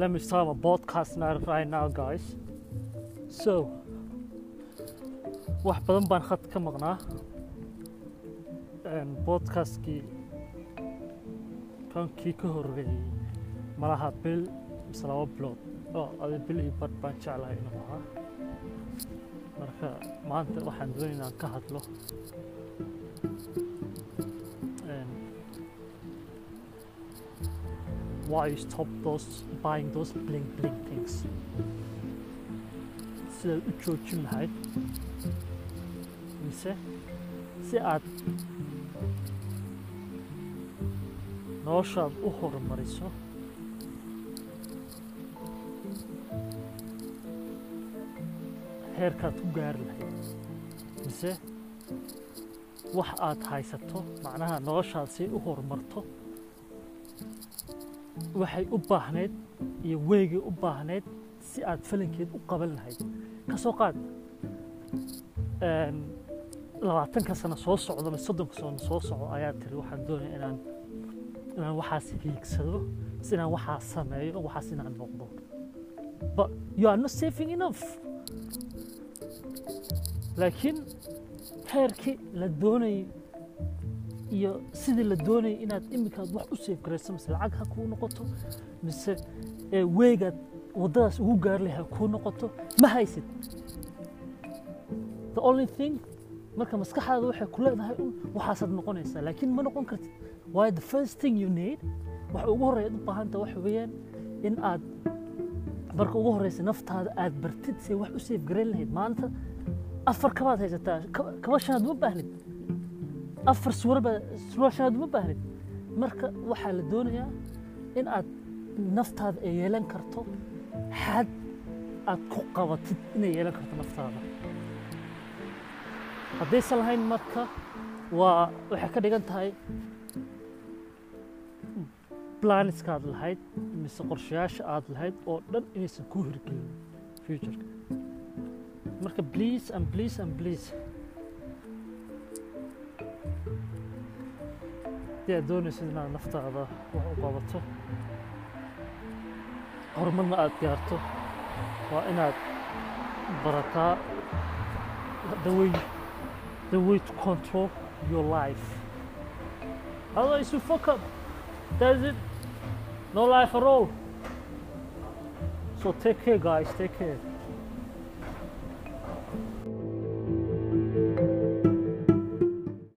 let me start my podcast now right now guys. So wax badan baan khad ka maqnaa. Podcastkii kankii ka horreeyey malaha bil mise laba bilood. Oo adi bil iyo badh baan jeclahay inuu ahaa marka maanta waxaan doonay inaan ka hadlo why you stop those buying those bling bling things. Sidaad u joojin lahayd mise si aad noloshaad u horumariso heerkaad ku gaari lahayd mise wax aad haysato macnaha noloshaad si u horumarto waxay u baahnayd iyo weygay u baahnayd si aad falankeed u qaban lahayd. Ka soo qaad labaatanka sano soo socdo ama soddonka sano soo socdo ayaa tiri waxaan doonaya inaan inaan waxaas hiigsado mise inaan waxaas sameeyo waxaas inaan noqdo. But you are not saving enough. Laakiin heerkii la doonayay iyo sidii la doonayay inaad iminkaad wax u seef garayso mise lacag ha kuu noqoto mise weegaad waddadaas ugu gaari lahay ha kuu noqoto ma haysid. The only thing marka maskaxdaada waxay ku leedahay un waxaasaad noqonaysaa laakiin ma noqon kartid. Waayo the first thing you need waxa ugu horreeya u baahanta waxa weeyaan in aad marka ugu horreysa naftaada aad bartid say wax u seef garayn lahayd maanta afar kabaad haysataa kaba shanaad uma baahnid afar suwarba suwar shanaad uma baahnid marka waxaa la doonayaa in aad naftaada ay yeelan karto xad aad ku qabatid inay yeelan karto naftaada. Haddaysan lahayn marka waa waxay ka dhigan tahay blaniskaad lahayd mise qorshayaasha aad lahayd oo dhan inaysan kuu hirgelin futureka. Marka please and please and please haddii aad doonaysid inaad naftaada wax u qabato horumarna aad gaarto. Waa inaad barataa the way the way to control your life. Otherwise you fuck up. No life at so take care guys. Take care